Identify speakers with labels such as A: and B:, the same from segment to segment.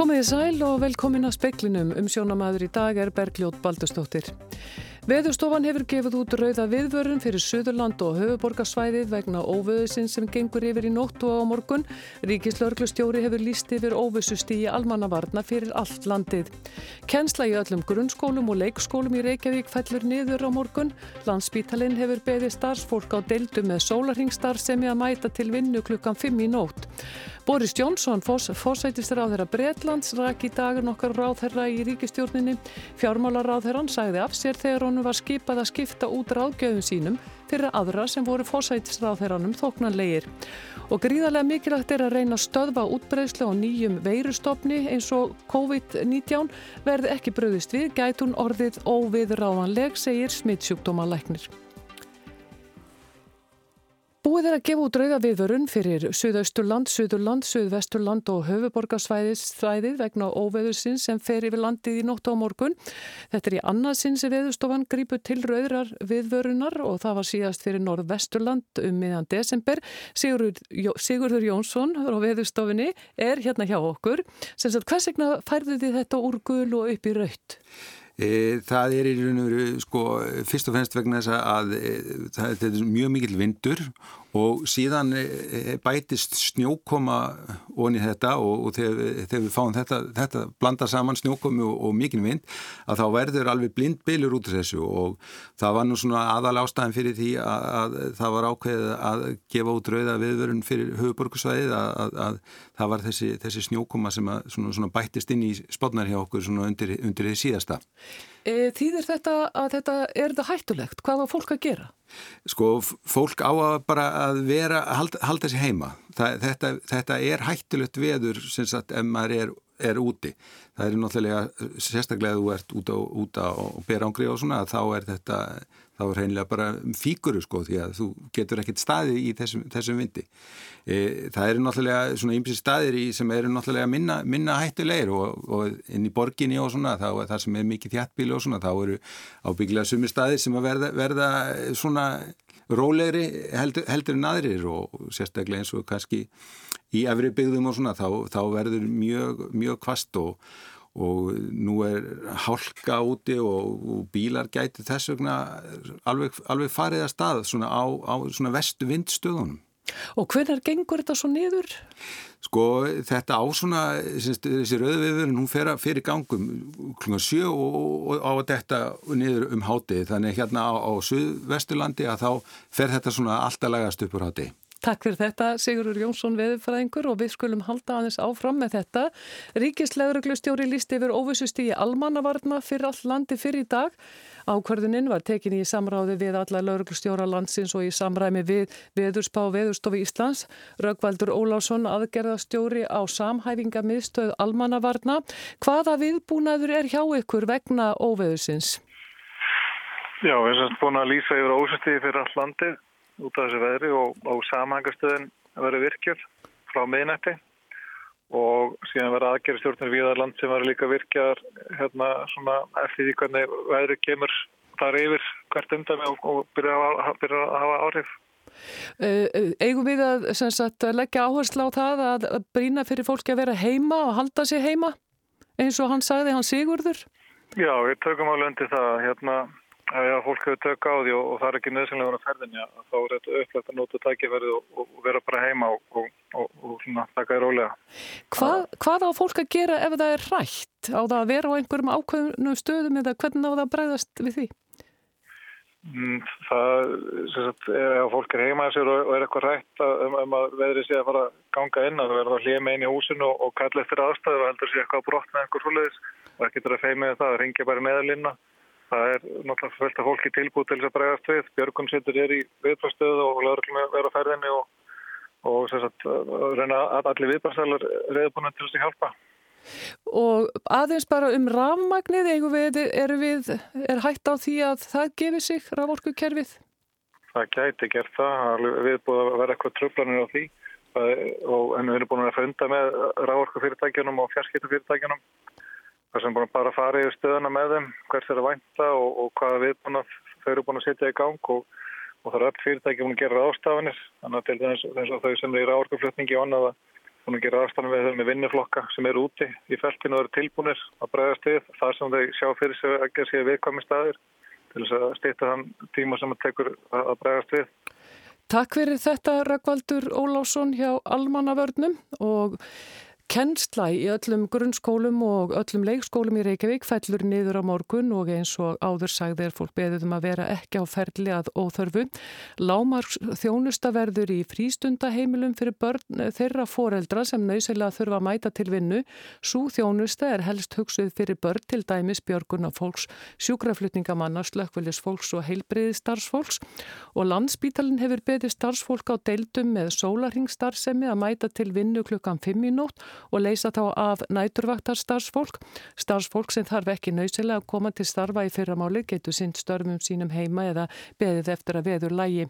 A: Komið í sæl og velkomin að speklinum. Um sjónamaður í dag er Bergljót Baldustóttir. Veðurstofan hefur gefið út rauða viðvörun fyrir Suðurland og höfuborgarsvæðið vegna óvöðusinn sem gengur yfir í nóttu á morgun. Ríkislörglustjóri hefur líst yfir óvössust í almannavarna fyrir allt landið. Kensla í öllum grunnskólum og leikskólum í Reykjavík fellur niður á morgun. Landsbítalinn hefur beðið starfsfólk á deildu með sólarhingstar sem er að mæta til vinnu klukkan 5 í nótt. Boris Jónsson, fórsættistur á þeirra Breitlands, rak í dagun okkar ráðherra í ríkistjórninni. Fjármálaráðherran sagði af sér þegar honum var skipað að skipta út ráðgjöfum sínum fyrir aðra sem voru fórsættisráðherranum þóknanlegir. Og gríðarlega mikilvægt er að reyna að stöðva útbreyslu á nýjum veirustofni eins og COVID-19 verði ekki bröðist við, gætun orðið óviðráðanleg, segir smittsjúkdómalæknir. Búið er að gefa út rauða viðvörun fyrir Suðausturland, Suðurland, Suðvesturland og höfuborgarsvæðið vegna óveðursins sem fer yfir landið í nótt á morgun. Þetta er í annarsinn sem veðustofan grípur til rauðrar viðvörunar og það var síðast fyrir Norðvesturland um miðan desember. Sigurður, Sigurður Jónsson á veðustofinni er hérna hjá okkur. Sem sagt, hvers vegna færðu þið þetta úr gul og upp í raut?
B: E, það er í raun og veru sko fyrst og fennst vegna þess að e, það er mjög mikil vindur og síðan e, bætist snjókoma onni þetta og, og þegar, þegar við fáum þetta, þetta blanda saman snjókomi og, og mikil vind að þá verður alveg blindbilur út af þessu og það var nú svona aðal ástæðan fyrir því að, að það var ákveðið að gefa út rauða viðvörun fyrir höfuborgarsvæðið að, að, að það var þessi, þessi snjókoma sem svona, svona bættist inn í spotnar hjá okkur undir, undir því síðasta.
A: E, þýðir þetta að þetta er þetta hættulegt? Hvað var fólk að gera?
B: Sko, fólk á að bara að vera, halda, halda sér heima. Það, þetta, þetta er hættulegt veður sem sagt ef maður er, er úti. Það er náttúrulega, sérstaklega ef þú ert út á, út á berangri og svona, þá er þetta, þá er reynilega bara fíkuru sko því að þú getur ekkert staði í þessum, þessum vindi. E, það eru náttúrulega svona ymsi staðir í sem eru náttúrulega minna, minna hættulegir og, og inn í borginni og svona þá er það sem er mikið þjættbíli og svona þá eru ábyggilega sumir staðir sem að verða, verða svona rólegri heldur, heldur en aðrir og sérstaklega eins og kannski í efri byggðum og svona þá, þá verður mjög, mjög kvast og og nú er hálka úti og, og bílar gæti þess vegna alveg, alveg farið að stað svona á, á svona vestu vindstöðunum.
A: Og hvernig gengur þetta svo niður?
B: Sko þetta á svona, þessi rauðviðurinn, hún fer, fer í gangum klunga sjö og, og á þetta niður um hátið. Þannig hérna á, á Suðvesturlandi að þá fer þetta svona alltaf lagast upp úr hátið.
A: Takk fyrir þetta Sigurur Jónsson veðurfræðingur og við skulum halda aðeins áfram með þetta. Ríkislauruglustjóri líst yfir óvissust í almannavarna fyrir all landi fyrir í dag. Ákvörðuninn var tekin í samráði við alla lauruglustjóra landsins og í samræmi við veðurspá veðurstofi Íslands. Rögvaldur Ólásson, aðgerðastjóri á samhæfinga almannavarna. Hvaða viðbúnaður er hjá ykkur vegna óveðusins?
C: Já, við erum búin að lýsa yfir óvissusti fyrir all landið út af þessu veðri og, og samhangastöðin verið virkjur frá miðnætti og síðan verið aðgerðstjórnir viðar land sem verið líka virkjar hérna svona eftir því hvernig veðri kemur þar yfir hvert undan og, og byrja að, byrja að hafa áhrif.
A: Uh, eigum við að sagt, leggja áherslu á það að brína fyrir fólki að vera heima og halda sig heima eins og hann sagði hann Sigurður?
C: Já, við tökum alveg undir það hérna að fólk hefur tök á því og, og það er ekki nöðsynlega verið að ferðinja þá er þetta upplægt að nota tækifærið og, og vera bara heima og, og taka í rólega.
A: Hvað, hvað á fólk að gera ef það er rætt? Á það að vera á einhverjum ákveðnum stöðum eða hvernig á það að bregðast við því?
C: Mm, það, sagt, ef fólk er heima sér og er eitthvað rætt um, um að veðrið sé að fara að ganga inn að verða hlið með einn í húsinu og kalla eftir aðstæðu og heldur sé eitthvað brott með einhver svoleiðis og ekki þetta að feimið það, ringja bara meðalinna Það er náttúrulega fullt af fólki tilbúið til þess að bregast við. Björgun setur er í viðbrastöðu og lögur með að vera færðinni og, og sagt, reyna að allir viðbrastalar reyðbúinu til þess að hjálpa.
A: Og aðeins bara um rafmagnið, við, er, við, er hægt á því að það gefið sig raforkukerfið?
C: Það gæti gert það. Við erum búið að vera eitthvað tröflanir á því og en við erum búin að funda með raforkufyrirtækjunum og fjarskiptufyrirtækjunum Það sem bara farið í stöðuna með þeim, hvers er að vænta og, og hvaða viðbúna þau eru búin að setja í gang og, og það er öll fyrirtæki búin að gera ástafanir. Þannig að til þess að þau sem eru í ráorkuflutningi og annað búin að gera aðstæðan við þau með vinnuflokka sem eru úti í feltinu og eru tilbúinir að bregðast við það sem þau sjá fyrir sig að gera sér viðkvæmi staðir til þess að stýta þann tíma sem það tekur að bregðast við.
A: Takk fyrir þetta Ragvaldur Ólásson hjá Almannavörnum og Kennsla í öllum grunnskólum og öllum leikskólum í Reykjavík fellur niður á morgun og eins og áður sagði er fólk beðið um að vera ekki á ferli að óþörfu. Lámarks þjónustaverður í frístundaheimilum fyrir börn þeirra foreldra sem nöysilega þurfa að mæta til vinnu. Sú þjónusta er helst hugsuð fyrir börn til dæmis björguna fólks, sjúkraflutningamanna, slökkvöldis fólks og heilbriði starfsfólks og landsbítalinn hefur beðið starfsfólk á deildum með sólarhingstarfsemi að mæta til vinnu klukkan 5 í nótt og leysa þá af næturvaktar starfsfólk. Starfsfólk sem þarf ekki nöysilega að koma til starfa í fyrramáli getur sinn störfum sínum heima eða beðið eftir að veður lægi.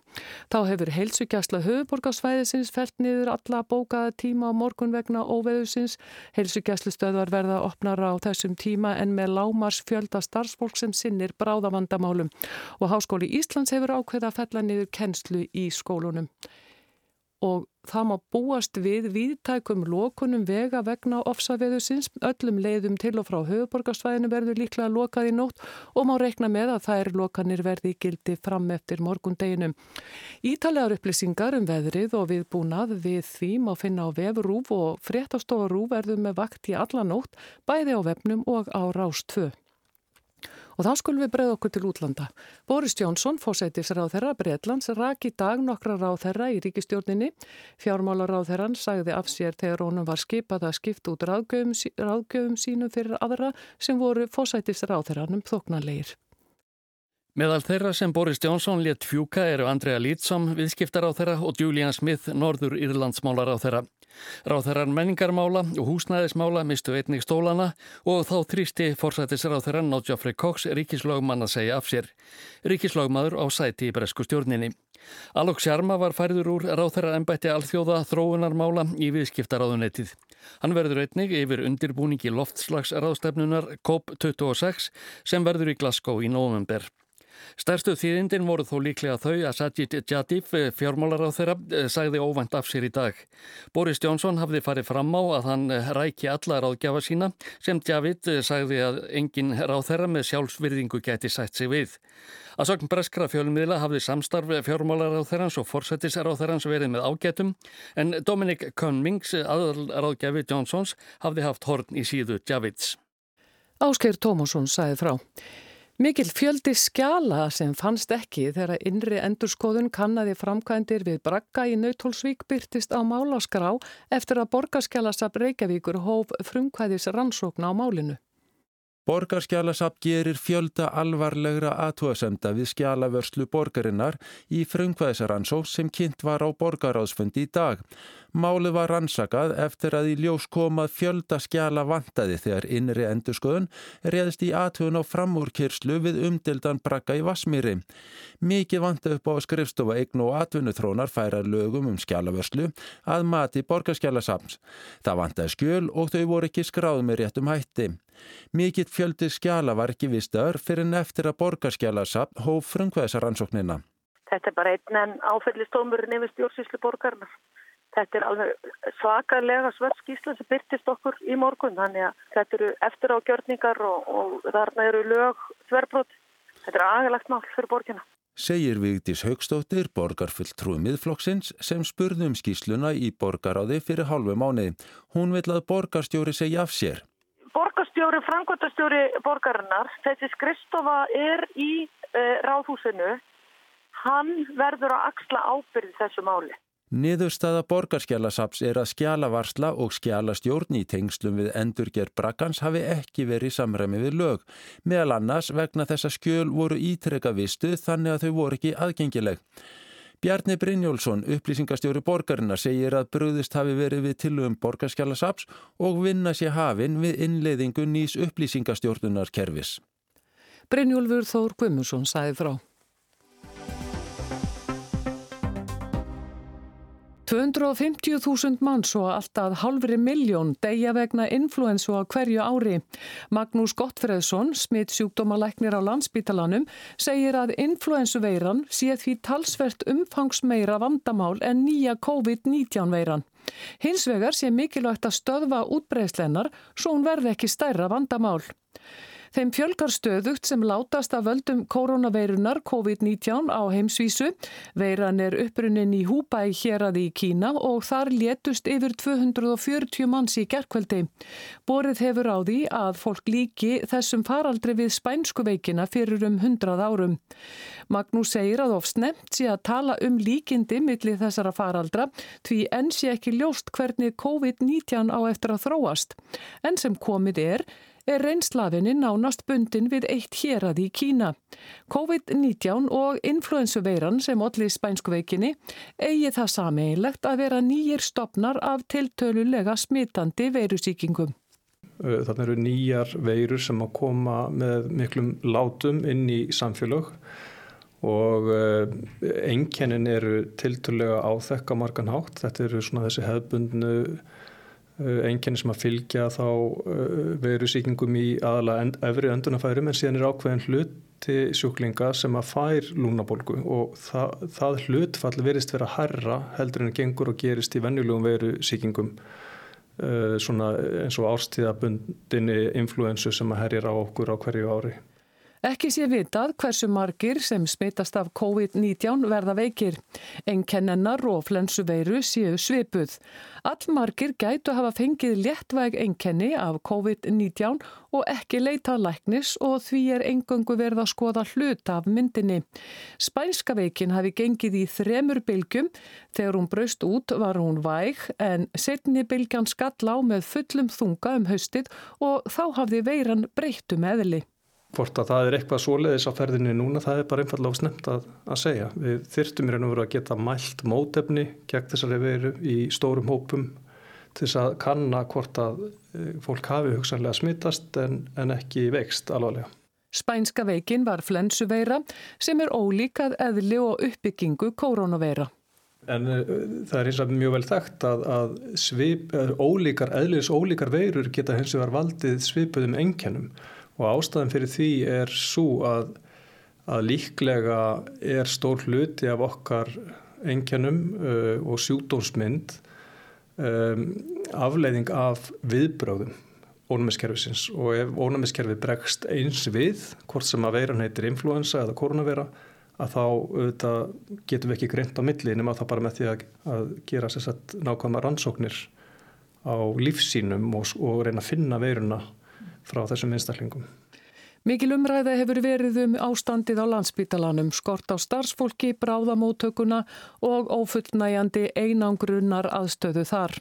A: Þá hefur heilsugjastla höfuborgarsvæðisins felt niður alla bókaða tíma á morgun vegna óveðusins. Heilsugjastlu stöðvar verða opnar á þessum tíma en með lámars fjölda starfsfólk sem sinnir bráðavandamálum og Háskóli Íslands hefur ákveða að fella niður kennslu í skólunum og það má búast við viðtækum lokunum vega vegna ofsaveðusins. Öllum leiðum til og frá höfuborgarsvæðinu verður líklega lokað í nótt og má reikna með að þær lokanir verði gildi fram eftir morgundeginum. Ítalegar upplýsingar um veðrið og viðbúnað við því má finna á vefrúf og fréttastofarúf verður með vakt í alla nótt bæði á vefnum og á Rás 2. Og þá skulum við breyða okkur til útlanda. Boris Jónsson, fósætisráð þeirra Breitlands, rak í dag nokkra ráð þeirra í ríkistjórninni. Fjármálaráð þeirran sagði af sér þegar honum var skipað að skipta út ráðgjöfum sínum fyrir aðra sem voru fósætisráð þeirranum þoknanleir.
D: Meðal þeirra sem Boris Jónsson létt fjúka eru Andrea Lítsam, viðskiptar á þeirra og Julian Smith, norður Írlandsmálar á þeirra. Ráþæran menningarmála og húsnæðismála mistu einnig stólana og þá þrýsti forsættisráþæran Notja Frey Cox ríkislögmann að segja af sér. Ríkislögmaður á sæti í bresku stjórninni. Alok Sjarma var færður úr ráþæra ennbætti alþjóða þróunarmála í viðskiptaráðunetið. Hann verður einnig yfir undirbúningi loftslagsráðstefnunar COP26 sem verður í Glasgow í november. Stærstu þýðindin voru þó líklega þau að Sajid Jadif, eh, fjármálar á þeirra, eh, sagði óvænt af sér í dag. Boris Johnson hafði farið fram á að hann eh, ræki alla ráðgjafa sína sem Javid sagði að engin ráð þeirra með sjálfsvirðingu geti sætt sig við. Að sögn breskra fjölmiðla hafði samstarf fjármálar á þeirrans og forsetisar á þeirrans verið með ágætum en Dominic Cummings, aðalráðgjafi Johnsons, hafði haft horn í síðu Javids.
A: Ásker Tómasson sagði frá. Mikil fjöldi skjala sem fannst ekki þegar innri endurskoðun kannadi framkvæmdir við Bragga í Nautólsvík byrtist á málaskrá eftir að borgarskjalasab Reykjavíkur hóf frumkvæðis rannsókna á málinu.
E: Borgarskjálasafn gerir fjölda alvarlegra aðtúasemda við skjálavörslu borgarinnar í frumkvæðisaransók sem kynnt var á borgaráðsfundi í dag. Málið var rannsakað eftir að í ljós komað fjölda skjala vantaði þegar innri endurskoðun reðist í aðtúun á framúrkyrslu við umdildan brakka í Vasmíri. Mikið vantað upp á skrifstofa eign og atvinnuþrónar færa lögum um skjálavörslu að mati borgarskjálasafns. Það vantaði skjöl og þau voru ekki skráð með réttum hætti. Mikill fjöldi skjala var ekki vistaður fyrir en eftir að borgarskjalasafn hóf frumkvæðisaransóknina.
F: Þetta er bara einn en áfellistómurinn yfir stjórnsýslu borgarnar. Þetta er alveg svakalega svörskísla sem byrtist okkur í morgun. Þannig að þetta eru eftir ágjörningar og, og þarna eru lög þverbrot. Þetta er aðgæðlegt mál fyrir borgarna.
E: Segir Vigdís Högstóttir, borgarfull trúið miðflokksins, sem spurði um skísluna í borgaráði fyrir halvu mánu. Hún vil að borgarstjóri segja af sér
F: borgarstjóri, frangvöldastjóri borgarinnar, þessi skristofa er í uh, ráðhúsinu, hann verður að axla ábyrði þessu máli.
E: Niðurstaða borgarskjálasaps er að skjálavarsla og skjálastjórn í tengslum við endurgerð brakkans hafi ekki verið samræmi við lög. Meðal annars vegna þessa skjöl voru ítreka vistu þannig að þau voru ekki aðgengileg. Bjarni Brynjólfsson, upplýsingastjóri borgarinnar, segir að bröðist hafi verið við tilugum borgarskjálasaps og vinna sér hafinn við innleiðingu nýs upplýsingastjórnunar kervis.
A: Brynjólfur Þór Guimundsson sæði frá. 250.000 manns og alltaf halvri miljón deyja vegna influensu á hverju ári. Magnús Gottfreðsson, smitt sjúkdómalæknir á landsbítalanum, segir að influensuveiran sé því talsvert umfangsmeira vandamál en nýja COVID-19 veiran. Hins vegar sé mikilvægt að stöðva útbreyslennar svo hún verði ekki stærra vandamál. Þeim fjölgar stöðugt sem látast af völdum koronaveirunar COVID-19 á heimsvísu. Veiran er upprunnin í Húbæ hér að í Kína og þar létust yfir 240 manns í gerkveldi. Borið hefur á því að fólk líki þessum faraldri við spænsku veikina fyrir um 100 árum. Magnús segir að of snemt sé að tala um líkindi millir þessara faraldra því enn sé ekki ljóst hvernig COVID-19 á eftir að þróast. En sem komið er, er reynslafinni nánast bundin við eitt hérað í Kína. COVID-19 og influensuveiran sem allir spænskuveikinni eigi það sameinlegt að vera nýjir stopnar af tiltölulega smitandi veirusíkingum.
G: Þannig eru nýjar veirur sem að koma með miklum látum inn í samfélag og enkennin eru tiltölulega áþekka margan hátt. Þetta eru svona þessi hefbundnu enginni sem að fylgja þá veru síkingum í aðalega efri öndunafærum en síðan er ákveðin hluti sjúklinga sem að fær lúnabolgu og það, það hlutfall verist vera herra heldur en gengur og gerist í venjulegum veru síkingum svona eins og árstíðabundinni influensu sem að herjir á okkur á hverju ári.
A: Ekki sé vitað hversu margir sem smitast af COVID-19 verða veikir. Enkennennar og flensuveiru séu svipuð. Allmargir gætu hafa fengið léttvæg enkenni af COVID-19 og ekki leita læknis og því er engöngu verið að skoða hlut af myndinni. Spænska veikin hafi gengið í þremur bylgjum. Þegar hún braust út var hún væg en setni bylgjan skall á með fullum þunga um haustið og þá hafði veiran breyttu meðli.
G: Hvort að það er eitthvað svoleiðis á ferðinni núna, það er bara einfallega snemt að, að segja. Við þyrtum í raun og veru að geta mælt mótefni gegn þessari veru í stórum hópum til þess að kanna hvort að fólk hafi hugsanlega smittast en, en ekki veikst alvarlega.
A: Spænska veikin var flensuveira sem er ólíkað eðli og uppbyggingu koronaveira.
G: En uh, það er eins og mjög vel þekkt að, að svip, ólíkar, eðlis ólíkar veirur geta hins vegar valdið svipuðum enkennum og ástæðan fyrir því er svo að, að líklega er stór hluti af okkar engjannum uh, og sjúdómsmynd um, afleiðing af viðbröðum ónumiskerfisins og ef ónumiskerfi bregst eins við, hvort sem að veiran heitir influensa eða koronaveira að þá auðvitað, getum við ekki greint á milli nema það bara með því að, að gera sérstaklega nákvæmlega rannsóknir á lífsínum og, og reyna að finna veiruna frá þessum einstaklingum.
A: Mikil umræða hefur verið um ástandið á landsbítalanum, skort á starfsfólki, bráðamóttökuna og ófullnægjandi einangrunnar aðstöðu þar.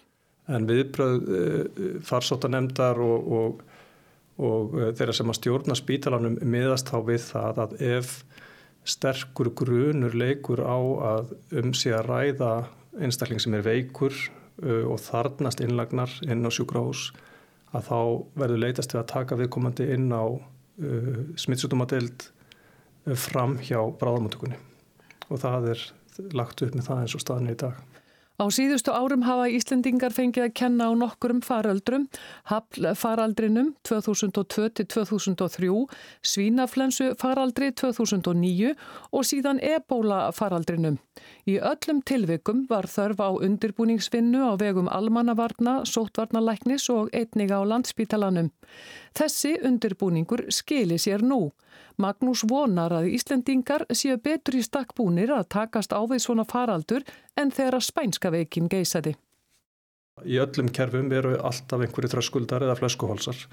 G: En viðbröð uh, farsóttanemdar og, og, og uh, þeirra sem að stjórna spítalanum miðast þá við það að ef sterkur grunur leikur á að um sig að ræða einstakling sem er veikur uh, og þarnast innlagnar inn á sjúkrahús að þá verður leitast við að taka viðkomandi inn á uh, smittsjótumadeild uh, fram hjá bráðamáttökunni og það er lagt upp með það eins og staðinni í dag.
A: Á síðustu árum hafa Íslendingar fengið að kenna á nokkurum faraldrum, faraldrinum 2002-2003, svínaflensu faraldri 2009 og síðan ebóla faraldrinum. Í öllum tilvikum var þörf á undirbúningsvinnu á vegum almannavarna, sótvarnalæknis og einnig á landspítalanum. Þessi undirbúningur skili sér nú. Magnús vonar að Íslendingar séu betur í stakkbúnir að takast á við svona faraldur en þegar að spænska veikin geysaði.
G: Í öllum kerfum eru alltaf einhverju tröskuldar eða flöskuhólsar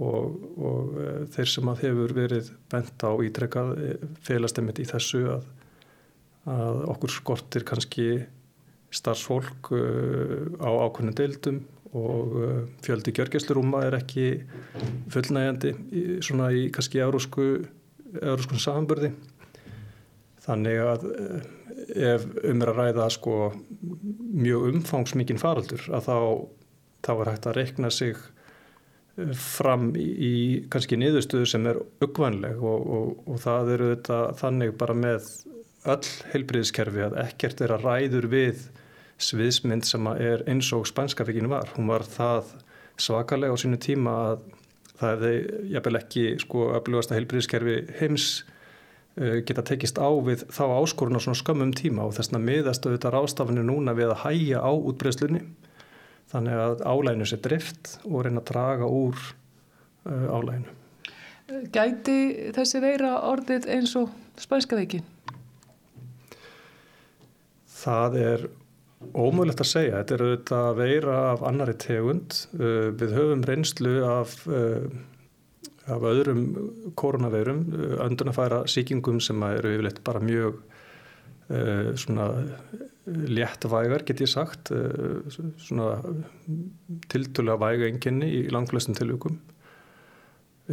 G: og, og e, þeir sem að hefur verið bent á ítrekkað e, félast einmitt í þessu að, að okkur skortir kannski starfsfólk e, á ákveðnum deildum og uh, fjöldi gjörgjæslurúma er ekki fullnægjandi í, svona í kannski euróskun samanbörði þannig að uh, ef um er að ræða sko mjög umfangsmikinn faraldur að þá, þá er hægt að reikna sig uh, fram í, kannski niðurstöðu sem er uppvanleg og, og, og það eru þetta þannig bara með öll heilbriðiskerfi að ekkert er að ræður við sviðsmynd sem er eins og spænskafíkinu var. Hún var það svakalega á sínu tíma að það hefði jafnvel ekki sko öflugasta heilbríðiskerfi heims uh, geta tekist á við þá áskorun á svona skömmum tíma og þess að miðast auðvitað rástafinni núna við að hæja á útbreyslunni þannig að álæginu sé drift og reyna að draga úr uh, álæginu.
A: Gæti þessi veira orðið eins og spænska veikin?
G: Það er ómögulegt að segja. Þetta er auðvitað veira af annari tegund. Uh, við höfum reynslu af, uh, af öðrum koronaveirum, uh, öndunafæra síkingum sem eru yfirleitt bara mjög svona léttvægar get ég sagt tiltölu að væga enginni í langflestum tilvíkum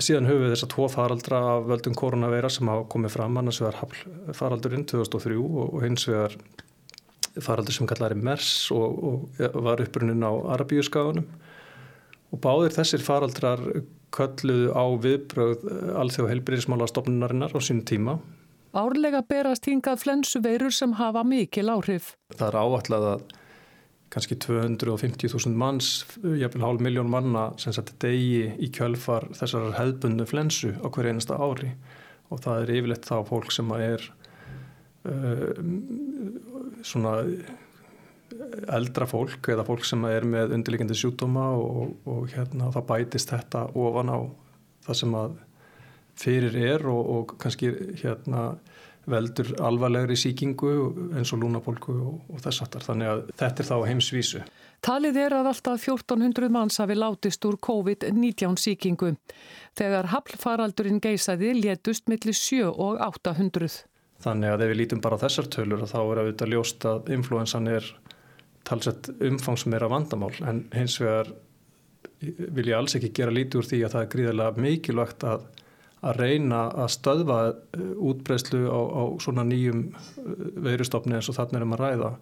G: Síðan höfum við þess að tvo faraldra af völdum koronaveira sem hafa komið fram, annars vegar faraldurinn 2003 og hins vegar faraldur sem kallar er MERS og, og var upprunnin á Arabíuskaganum og báðir þessir faraldrar kölluðu á viðbröð alþjóð heilbyrðismála stofnunarinnar á sín tíma.
A: Árlega berast hingað flensuveirur sem hafa mikil áhrif.
G: Það er áallega að kannski 250.000 manns, jafnvel hálf miljón manna sem sætti degi í kjölfar þessar hefðbundu flensu á hver einasta ári og það er yfirleitt þá fólk sem er uh, svona eldra fólk eða fólk sem er með undirleikindi sjútdóma og, og hérna það bætist þetta ofan á það sem að fyrir er og, og kannski hérna veldur alvarlegri síkingu eins og lúnapólku og, og þess aftar. Þannig að þetta er þá heimsvísu.
A: Talið er að alltaf 1400 manns hafi látist úr COVID-19 síkingu. Þegar haflfaraldurinn geysaði létust millir 7 og 800.
G: Þannig að ef við lítum bara þessar tölur þá er auðvitað ljóst að influensan er talsett umfangsmeira vandamál. En hins vegar vil ég alls ekki gera lítið úr því að það er gríðilega mikilvægt að að reyna að stöðva eh, útbreyslu á, á svona nýjum eh, veirustofni eins og þarna erum að ræða.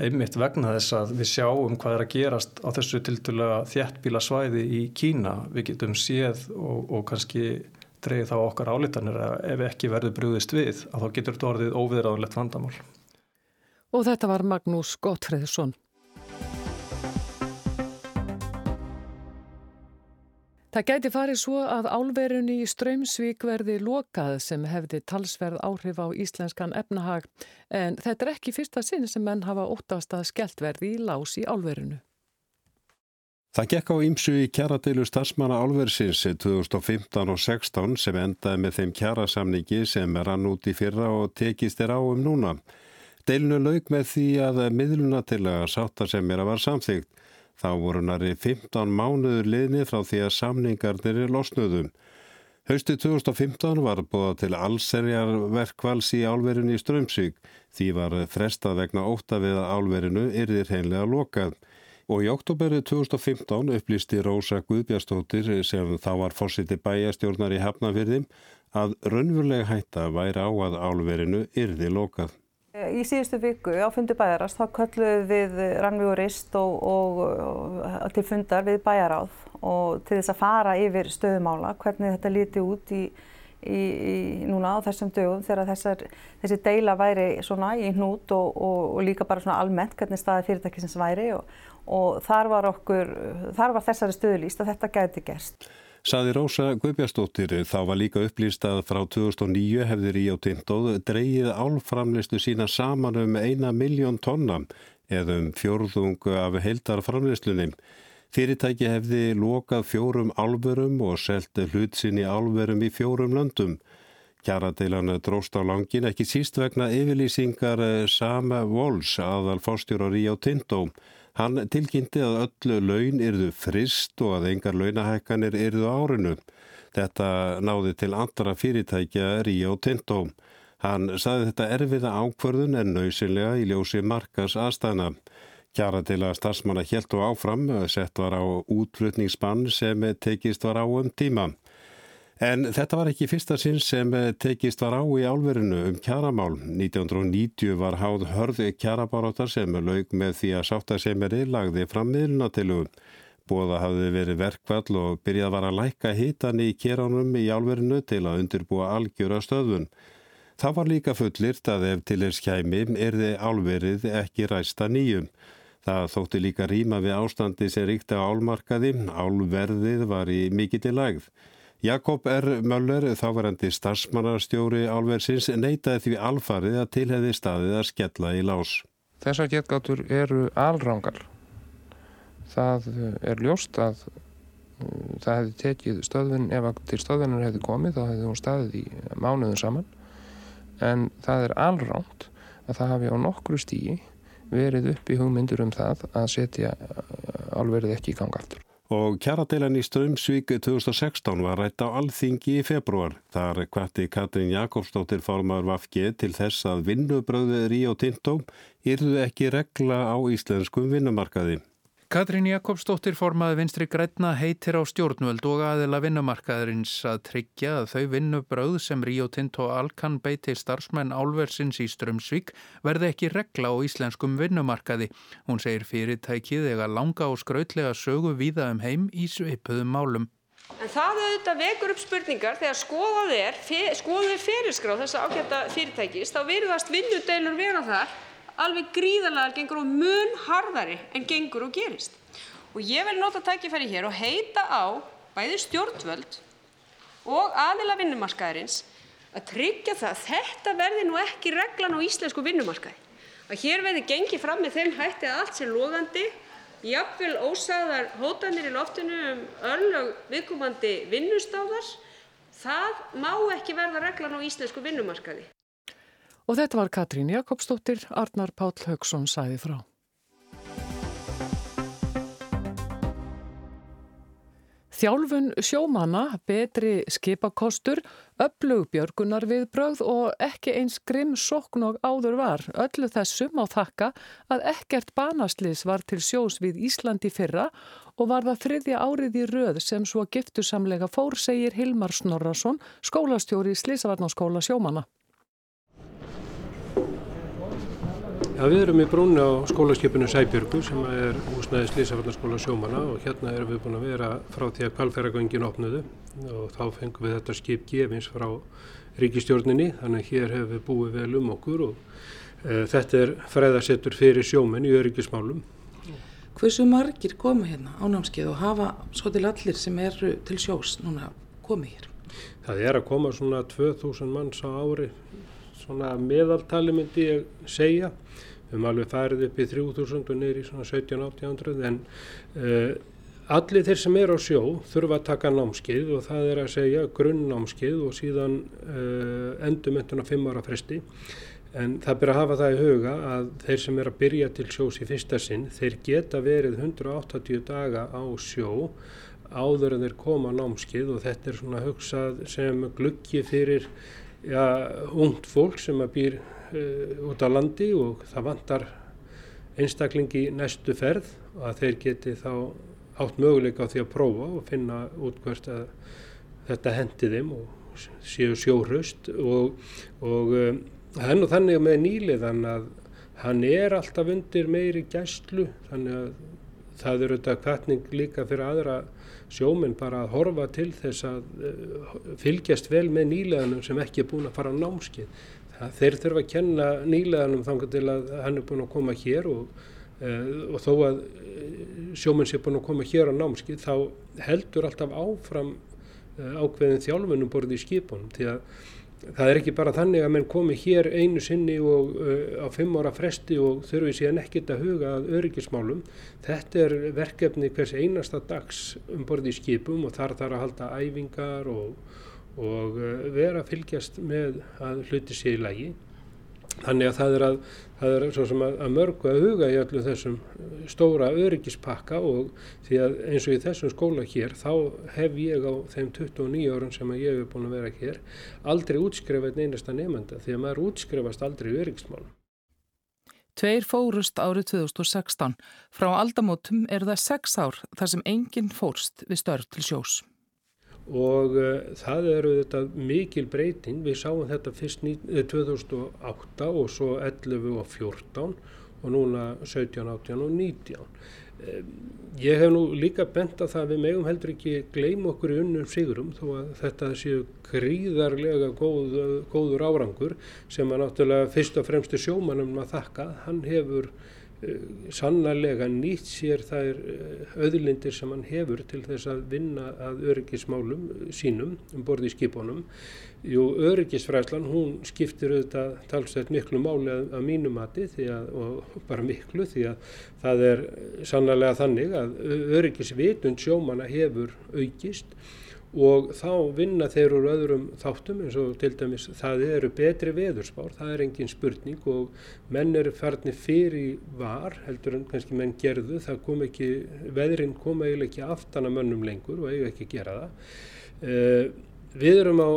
G: Einmitt vegna þess að við sjáum hvað er að gerast á þessu tildulega þjættbíla svæði í Kína. Við getum séð og, og kannski dreyið þá okkar álitanir að ef ekki verður brúðist við að þá getur þetta orðið óviðræðanlegt vandamál.
A: Og þetta var Magnús Gottfriðsson. Það gæti farið svo að álverunni í Strömsvík verði lokað sem hefði talsverð áhrif á íslenskan efnahag en þetta er ekki fyrsta sinn sem menn hafa óttast að skellt verði í lás í álverunu.
H: Það gekk á ímsu í kjaradeilu starfsmanna álversins 2015 og 16 sem endaði með þeim kjarasamningi sem rann út í fyrra og tekist er á um núna. Deilinu laug með því að miðluna til að sátta sem er að var samþygt Þá voru næri 15 mánuður liðni frá því að samningarnir er losnuðum. Hausti 2015 var búið til allserjar verkvals í álverinu í Strömsvík. Því var frestað vegna óta við að álverinu yrðir heimlega lokað. Og í oktoberi 2015 upplýsti Rósa Guðbjastóttir sem þá var fórsiti bæjastjórnar í Hafnafyrðim að raunverulega hætta væri á að álverinu yrði lokað.
I: Í síðustu viku á fundi bæjarast þá kölluðum við rannvíurist og, og, og til fundar við bæjaráð og til þess að fara yfir stöðumála, hvernig þetta líti út í, í, í núna á þessum dögum þegar þessar, þessi deila væri svona í hnút og, og líka bara svona almennt hvernig staði fyrirtækisins væri og þar var okkur, þar var þessari stöðulíst að þetta gæti gerst.
H: Saði Rósa Guðbjastóttir þá var líka upplýst að frá 2009 hefði Ríó Tindóð dreyið álframlistu sína saman um eina miljón tonna eða um fjórðung af heildarframlislunum. Fyrirtæki hefði lokað fjórum álverum og selti hlut sinni álverum í fjórum löndum. Kjaradeilan dróst á langin ekki síst vegna yfirlýsingar Sama Vols aðal fórstjóra Ríó Tindóð Hann tilkynnti að öllu laun yrðu frist og að engar launahækkanir yrðu árinu. Þetta náði til andra fyrirtækja Ríó Tintó. Hann saði þetta erfiða ákvörðun en nöysilega í ljósi markas aðstæðna. Kjara til að starfsmanna helt og áfram sett var á útflutningsbann sem tekist var á um tíma. En þetta var ekki fyrsta sinn sem tekist var á í álverinu um kjaramál. 1990 var háð hörði kjarabaróttar sem laug með því að sáttasemeri lagði fram miðlunatilugun. Bóða hafði verið verkvall og byrjað var að læka hitan í kjeránum í álverinu til að undirbúa algjöra stöðun. Það var líka fullirt að ef til þess kæmi erði álverið ekki ræsta nýjum. Það þótti líka rýma við ástandi sem ríkti á álmarkaði, álverðið var í mikill í lagð. Jakob R. Möller, þáverandi starfsmannarstjóri álversins, neytaði því alfarið að tilheði staðið að skella í lás.
J: Þessar getgátur eru alrangar. Það er ljóst að uh, það hefði tekið stöðvun, ef til stöðvunar hefði komið þá hefði hún staðið í mánuðum saman en það er alránt að það hafi á nokkru stíi verið upp í hugmyndur um það að setja uh, álverið ekki í ganga aftur
H: og kjaradeilan í Strömsvík 2016 var rætt á alþingi í februar. Þar kvatti Katrín Jakobsdóttir formar Vafge til þess að vinnubröðið Ríó Tintó yrðu ekki regla á íslenskum vinnumarkaði.
K: Katrín Jakobsdóttir formaði vinstri grætna heitir á stjórnvöld og aðila vinnumarkaðarins að tryggja að þau vinnubröð sem Rio Tinto Alkan beiti starfsmenn álversins í Strömsvík verði ekki regla á íslenskum vinnumarkaði. Hún segir fyrirtækið eða langa og skrautlega sögu víða um heim í sveipuðum málum.
L: En það auðvitað vekur upp spurningar þegar skoðað er, skoðuð er fyrirskráð þessa ágæta fyrirtækis, þá virðast vinnudeilur vera þar alveg gríðarlega gengur og mun harðari en gengur og gerist. Og ég vil nota tækifæri hér og heita á bæði stjórnvöld og aðila vinnumarkaðarins að tryggja það að þetta verði nú ekki reglan á íslensku vinnumarkaði. Að hér verði gengið fram með þeim hætti að allt sé loðandi, jafnvel ósagðar hótanir í loftinu um örlög viðkomandi vinnustáðar, það má ekki verða reglan á íslensku vinnumarkaði.
A: Og þetta var Katrín Jakobsdóttir, Arnar Páll Haugsson sæði frá. Þjálfun sjómanna, betri skipakostur, öflug björgunar við bröð og ekki eins grimm sokn og áður var. Öllu þessum á þakka að ekkert banaslis var til sjós við Íslandi fyrra og var það þriðja árið í röð sem svo giftusamlega fór, segir Hilmar Snorrason, skólastjóri í Slisavarnaskóla sjómanna.
M: Já, við erum í brúni á skólaskipinu Sæbjörgu sem er húsnæði Slísafarnarskóla sjómana og hérna erum við búin að vera frá því að kvalferðargöngin opnuðu og þá fengum við þetta skip gefins frá ríkistjórninni þannig að hér hefur við búið vel um okkur og e, þetta er fræðasettur fyrir sjómen í öryggismálum.
N: Hversu margir koma hérna á námskeið og hafa svo til allir sem eru til sjós núna komið hér?
M: Það er að koma svona 2000 manns á ári, svona meðaltali myndi ég segja. Við höfum alveg farið upp í 3000 og neyri svona 17-1800 en uh, allir þeir sem er á sjó þurfa að taka námskeið og það er að segja grunnnámskeið og síðan uh, endumöntun á 5 ára fresti. En það byrja að hafa það í huga að þeir sem er að byrja til sjós í fyrsta sinn þeir geta verið 180 daga á sjó áður en þeir koma námskeið og þetta er svona hugsað sem gluggi fyrir ja, ungt fólk sem býr uh, út á landi og það vantar einstaklingi næstu ferð og að þeir geti þá átt möguleika á því að prófa og finna út hvert að þetta hendi þeim og séu sjóhraust og, og um, er nú þannig með nýliðan að hann er alltaf undir meiri gæslu þannig að það eru þetta kvartning líka fyrir aðra sjóminn bara að horfa til þess að uh, fylgjast vel með nýleganum sem ekki er búin að fara á námskið þeir þurfa að kenna nýleganum þangar til að hann er búin að koma hér og, uh, og þó að eh, sjóminn sé búin að koma hér á námski þá heldur alltaf áfram uh, ákveðin þjálfunum borðið í skipunum. Því að það er ekki bara þannig að menn komi hér einu sinni og uh, á fimm ára fresti og þurfi síðan ekkit að huga að öryggismálum. Þetta er verkefni hvers einasta dags um borðið í skipum og þar þarf að halda æfingar og og eh, vera að fylgjast með að hluti sé í lagi. Þannig að það er, að, það er að, að mörgu að huga í öllu þessum eh, stóra öryggispakka og því að eins og í þessum skóla hér þá hef ég á þeim 29 árun sem ég hef búin að vera hér aldrei útskrefað einasta nefnda því að maður útskrefast aldrei í öryggismálum.
N: Tveir fórust árið 2016. Frá aldamótum er það sex ár þar sem enginn fórst við störf til sjós
M: og uh, það eru þetta mikil breyting, við sáum þetta fyrst 2008 eh, og svo 11 og 14 og núna 17, 18 og 19. Uh, ég hef nú líka bent að það við megum heldur ekki gleyma okkur í unnum sigurum þó að þetta séu gríðarlega góð, góður árangur sem að náttúrulega fyrst og fremstu sjómanum að þakka, hann hefur sannarlega nýtt sér þær öðlindir sem hann hefur til þess að vinna að öryggismálum sínum um borði í skipunum. Jú, öryggisfræslan, hún skiptir auðvitað talsveit miklu máli að, að mínu mati að, og bara miklu því að það er sannarlega þannig að öryggisvitund sjómana hefur aukist og þá vinna þeir úr öðrum þáttum eins og til dæmis það eru betri veðurspár, það er engin spurning og menn eru farnir fyrir var heldur en kannski menn gerðu, það kom ekki, veðrin kom eiginlega ekki aftan að mönnum lengur og eiga ekki að gera það. Uh, við erum á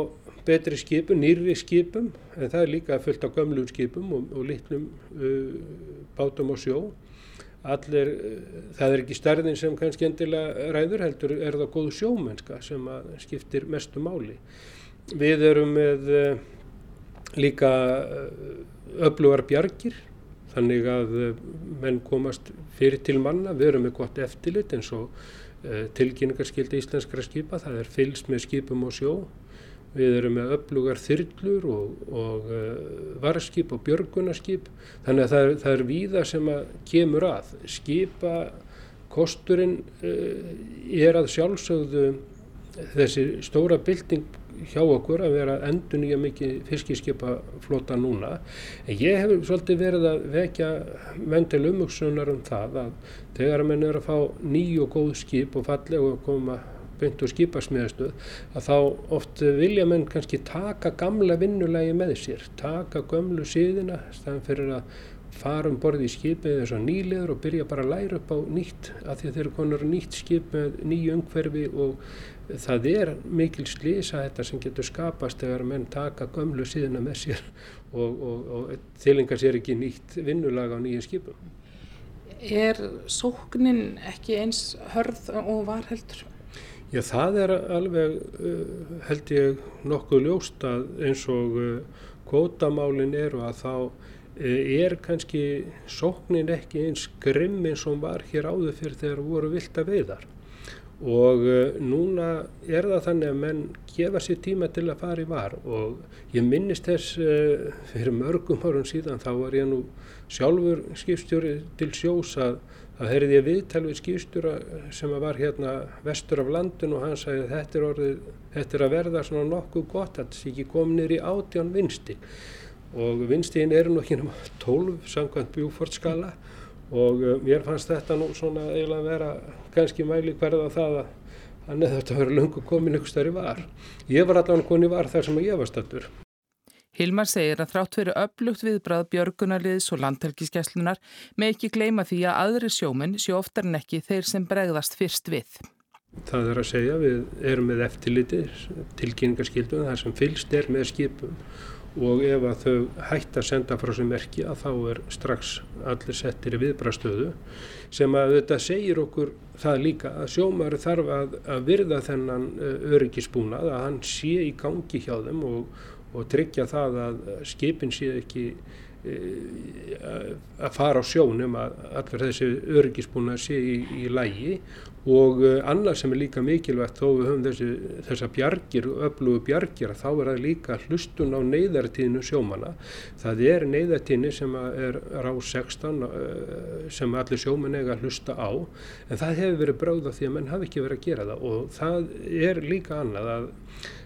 M: betri skipum, nýri skipum en það er líka fullt á gömlum skipum og, og litlum uh, bátum á sjó allir, það er ekki stærðin sem kannski endilega ræður heldur er það góð sjómennska sem skiptir mestu máli. Við erum með uh, líka uh, öflugar bjargir þannig að menn komast fyrir til manna, við erum með gott eftirlit eins og tilkynningarskildi íslenskra skipa, það er fylgst með skipum og sjó Við erum með öflugar þyrlur og, og uh, varskip og björgunarskip þannig að það er, það er víða sem að kemur að. Skipa kosturinn uh, er að sjálfsögðu þessi stóra bylting hjá okkur að vera endur nýja mikið fiskiskipaflota núna. En ég hef svolítið verið að vekja til umhugsunar um það að þegar að menn er að fá nýju og góð skip og fallega og koma beint og skipasmiðastöð að þá oft vilja menn kannski taka gamla vinnulegi með sér, taka gömlu síðina staðan fyrir að fara um borði í skipið eins og nýliður og byrja bara að læra upp á nýtt að því að þeir eru konar nýtt skip með nýju umhverfi og það er mikil slísa þetta sem getur skapast þegar menn taka gömlu síðina með sér og, og, og þilingar sér ekki nýtt vinnulag á nýju skipum.
N: Er sóknin ekki eins hörð og var heldur?
M: Já, það er alveg, uh, held ég, nokkuð ljóst að eins og uh, kvótamálin eru að þá uh, er kannski sóknin ekki eins grimm eins og var hér áður fyrir þegar voru vilt að veiðar. Og núna er það þannig að menn gefa sér tíma til að fara í var. Og ég minnist þess fyrir mörgum árum síðan þá var ég nú sjálfur skipstjóri til sjós að Það heyrði ég viðtal við skýrstjóra sem var hérna vestur af landin og hann sagði þetta er, orðið, þetta er að verða svona nokkuð gott að þessi ekki kominir í átján vinsti og vinstin eru nú ekki náttúrulega 12 samkvæmt bjúfortskala og uh, mér fannst þetta nú svona eiginlega að vera kannski mæli hverða það að hann eða þetta verið lungu komin ykkur stærri var. Ég var allavega koni var þar sem ég var stættur.
N: Hilmar segir að þrátt fyrir upplugt viðbrað björgunarliðs og landhelgiskeslunar með ekki gleima því að aðri sjóminn sjó oftar en ekki þeir sem bregðast fyrst við.
M: Það er að segja við erum með eftirliti tilkynningarskildum þar sem fylst er með skipum og ef að þau hægt að senda frá sem merkja þá er strax allir settir í viðbrastöðu sem að þetta segir okkur það líka að sjómar þarf að, að virða þennan eh, öryggisbúnað að hann sé í gangi hjá þeim og og tryggja það að skipin sé ekki að fara á sjónum að allar þessi örgisbúna sé í, í lægi og e, annað sem er líka mikilvægt þó við höfum þessi, þessa bjargir, öflugu bjargir þá er það líka hlustun á neyðartíðinu sjómana. Það er neyðartíðinu sem er rá 16 e, sem allir sjóman eiga að hlusta á. En það hefur verið bráða því að menn hafi ekki verið að gera það. Og það er líka annað að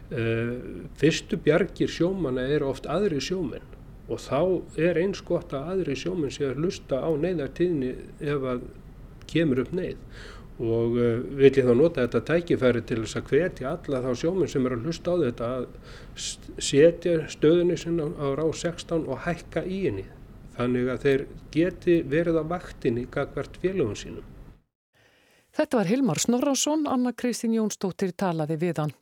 M: Uh, fyrstu bjargir sjómanna eru oft aðri sjóminn og þá er eins gott að aðri sjóminn sé að lusta á neyðartíðni ef að kemur upp neyð og uh, vil ég þá nota þetta tækifæri til þess að hvetja alla þá sjóminn sem er að lusta á þetta að setja stöðunni sinna á rá 16 og hækka í henni þannig að þeir geti verið á vaktinni gagvert félögum sínum.
A: Þetta var Hilmar Snorrásson, Anna Kristín Jónsdóttir talaði við hann.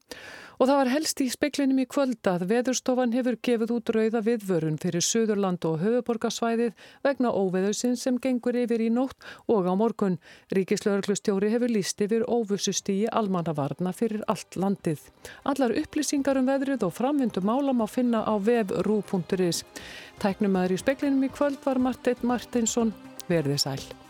A: Og það var helst í speklinum í kvöld að veðurstofan hefur gefið út rauða viðvörun fyrir Suðurland og höfuborgarsvæðið vegna óveðursinn sem gengur yfir í nótt og á morgun. Ríkislauglustjóri hefur líst yfir óvussustíi almannavarna fyrir allt landið. Allar upplýsingar um veðrið og framvindu málam á finna á vefrú.is. Tæknumæður í speklinum í kvöld var Martin Martinsson. Verðið sæl.